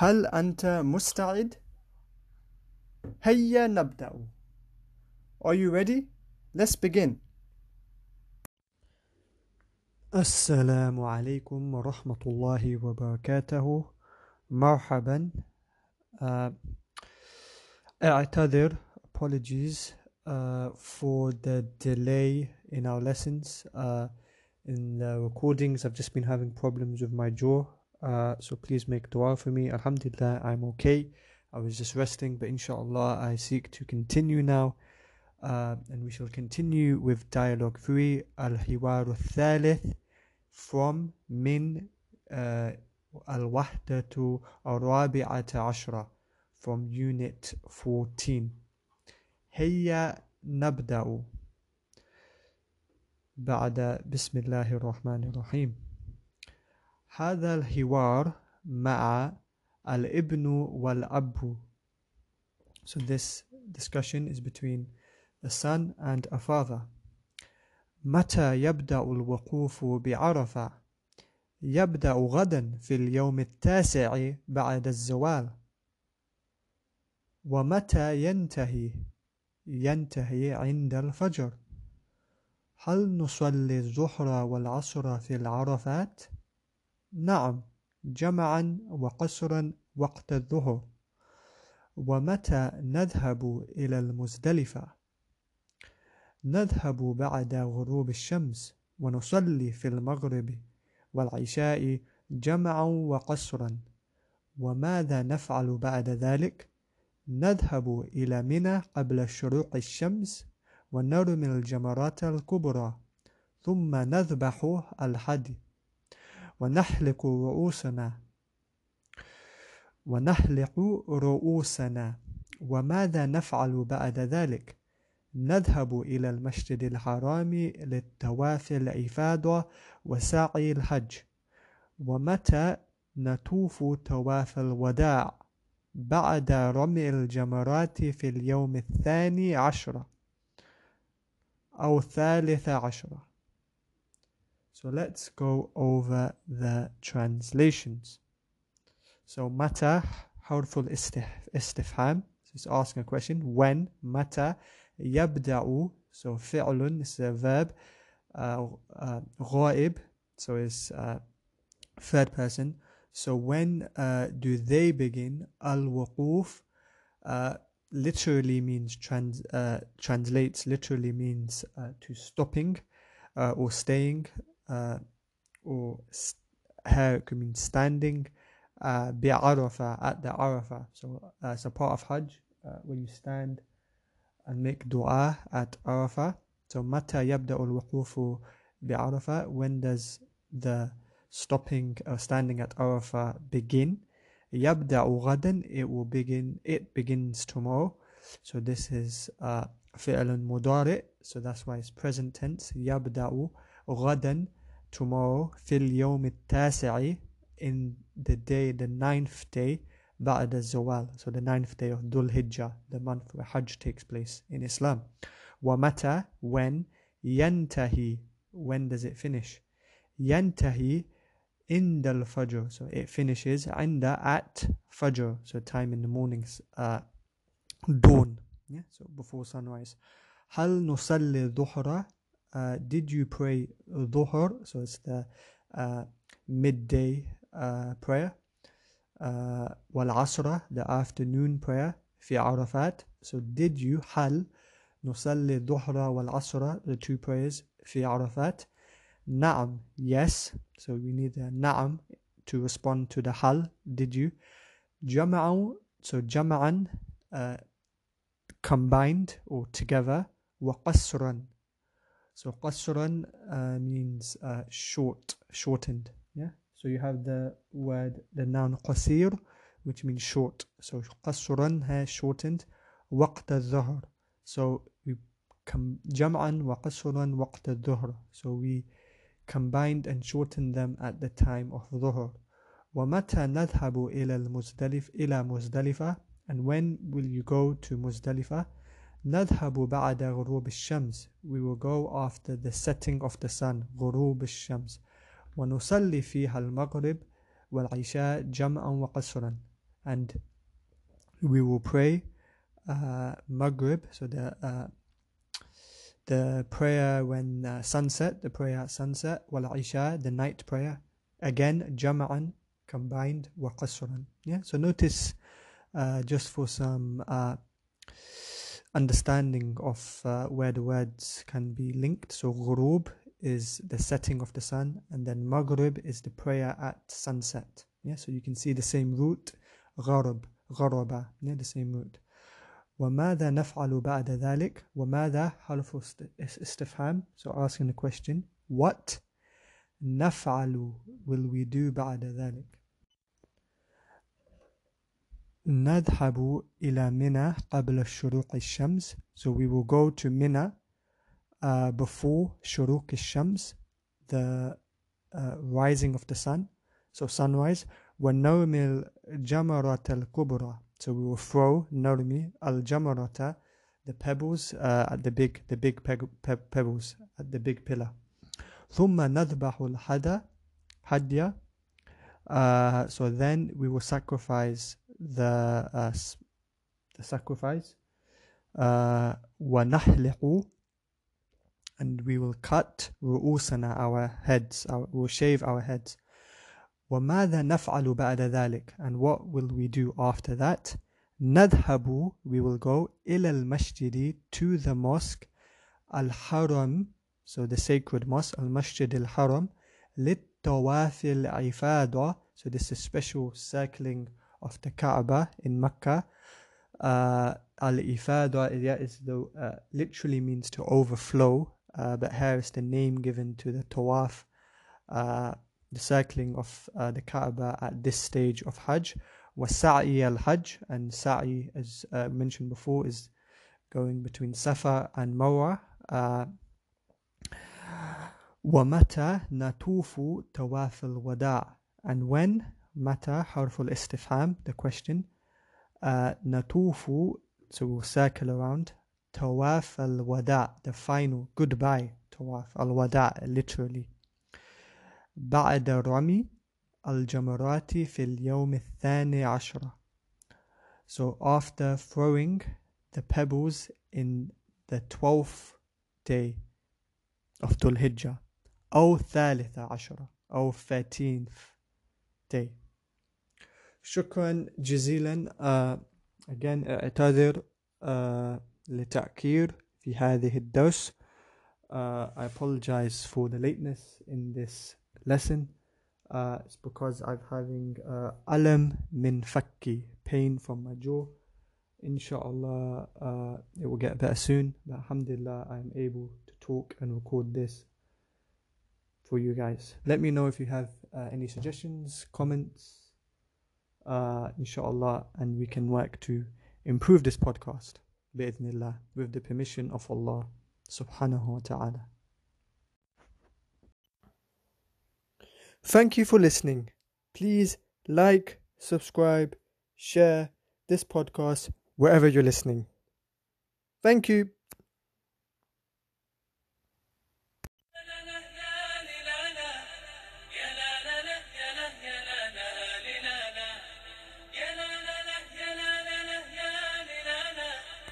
هل أنت مستعد؟ هيا نبدأ. Are you ready? Let's begin. السلام عليكم ورحمة الله وبركاته مرحبا uh, أعتذر apologies uh, for the delay in our lessons uh, in the recordings I've just been having problems with my jaw uh, so please make dua for me Alhamdulillah I'm okay I was just resting but inshallah I seek to continue now uh, and we shall continue with dialogue 3 الحوار الثالث from من uh, الوحدة الرابعة عشرة from unit 14 هيا نبدأ بعد بسم الله الرحمن الرحيم هذا الحوار مع الابن والأب so this discussion is between a son and a father متى يبدأ الوقوف بعرفة؟ يبدأ غدا في اليوم التاسع بعد الزوال ومتى ينتهي؟ ينتهي عند الفجر هل نصلي الظهر والعصر في العرفات؟ نعم جمعا وقصرا وقت الظهر. ومتى نذهب إلى المزدلفة؟ نذهب بعد غروب الشمس ونصلي في المغرب والعشاء جمعا وقصرا. وماذا نفعل بعد ذلك؟ نذهب إلى منى قبل شروق الشمس ونرمي الجمرات الكبرى ثم نذبح الحدي. ونحلق رؤوسنا. ونحلق رؤوسنا. وماذا نفعل بعد ذلك؟ نذهب إلى المسجد الحرام للتواف الإفاضة وسعي الحج. ومتى نطوف تواف الوداع؟ بعد رمي الجمرات في اليوم الثاني عشر أو الثالث عشر. So let's go over the translations. So متى حرف الاستفهام so it's asking a question when متى يبدأ so فعل is a verb uh, uh, غائب so it's uh, third person so when uh, do they begin al-wuquf uh, literally means trans uh, translates literally means uh, to stopping uh, or staying uh, or st- here could mean standing uh, bi'arafa at the arafa so uh, it's a part of hajj uh, where you stand and make dua at Arafah. So متى يبدأ الوقوف بعرفة? When does the stopping or standing at Arafah begin? يبدأ غدا it will begin it begins tomorrow. So this is uh, فعل مضارع so that's why it's present tense يبدأ غدا tomorrow في اليوم التاسع in the day the ninth day بعد الزوال so the ninth day of Dhul Hijjah the month where Hajj takes place in Islam ومتى when ينتهي when does it finish ينتهي عند الفجر so it finishes عند at fajr so time in the mornings uh, dawn yeah so before sunrise هل نصلي الظهر uh, did you pray Dhuhr? So it's the uh, midday uh, prayer. Uh, wal Asra, the afternoon prayer. Fi Arafat. So did you hal nusalli Dhuhra wal Asra, the two prayers. Fi Arafat. Naam, yes. So we need a naam to respond to the hal. Did you? Jama'u, so jama'an, uh, combined or together. Wa qasran, so قصرا uh, means uh, short shortened yeah so you have the word, the noun qasir, which means short. So qasran has shortened. وقت الظهر. So we com- jam'an wa qasran waqt al So we combined and shortened them at the time of dhuhr. ومتى نذهب إلى المزدلف إلى مزدلفة and when will you go to مزدلفة نذهب بعد غروب الشمس we will go after the setting of the sun غروب الشمس ونصلي فيها المغرب والعشاء جمعا وقصرا and we will pray uh, Maghrib, so the uh, the prayer when uh, sunset, the prayer at sunset, wal Isha, the night prayer, again jama'an, combined, wa qasran. Yeah, so notice uh, just for some uh, understanding of uh, where the words can be linked. So ghurub is the setting of the sun, and then maghrib is the prayer at sunset. Yeah, so you can see the same root, gharab, gharaba, yeah, the same root. وماذا نفعل بعد ذلك وماذا حرف استفهام so asking the question what نفعل will we do بعد ذلك نذهب إلى منى قبل شروق الشمس so we will go to Mina uh, before شروق الشمس the uh, rising of the sun so sunrise ونرمي الجمرة الكبرى so we will throw narmi al jamarata, the pebbles uh, at the big the big pe- pe- pebbles at the big pillar. ثم نذبح الحدا hadya. Uh, so then we will sacrifice the, uh, the sacrifice. Uh, ونحلق and we will cut رؤوسنا our heads our, we'll shave our heads. وماذا نفعل بعد ذلك and what will we do after that? نذهب we will go إلى المسجد to the mosque الحرم so the sacred mosque المسجد الحرم للطواف الإفاضة so this is special circling of the Kaaba in Mecca uh, al-ifada is the uh, literally means to overflow uh, but here is the name given to the tawaf uh, the circling of uh, the Kaaba at this stage of Hajj was Sa'i al Hajj, and Sa'i, as uh, mentioned before, is going between Safa and Marwa. Uh, ومتى نطوف طواف الوداع and when متى حرف الاستفهام the question uh, نطوف so we'll circle around طواف الوداع the final goodbye طواف الوداع literally بعد رمي الجمرات في اليوم الثاني عشر So after throwing the pebbles in the 12th day of Dhul Hijjah أو الثالثة عشرة أو 13th day شكرا جزيلا uh, again اعتذر uh, لتأخير في هذه الدرس uh, I apologize for the lateness in this lesson. Uh, it's because I'm having uh, alam min fakki, pain from my jaw. Inshallah, uh, it will get better soon. But alhamdulillah, I'm able to talk and record this for you guys. Let me know if you have uh, any suggestions, comments, uh, inshallah, and we can work to improve this podcast, bi'idhnillah, with the permission of Allah subhanahu wa ta'ala. Thank you for listening. Please like, subscribe, share this podcast wherever you're listening. Thank you.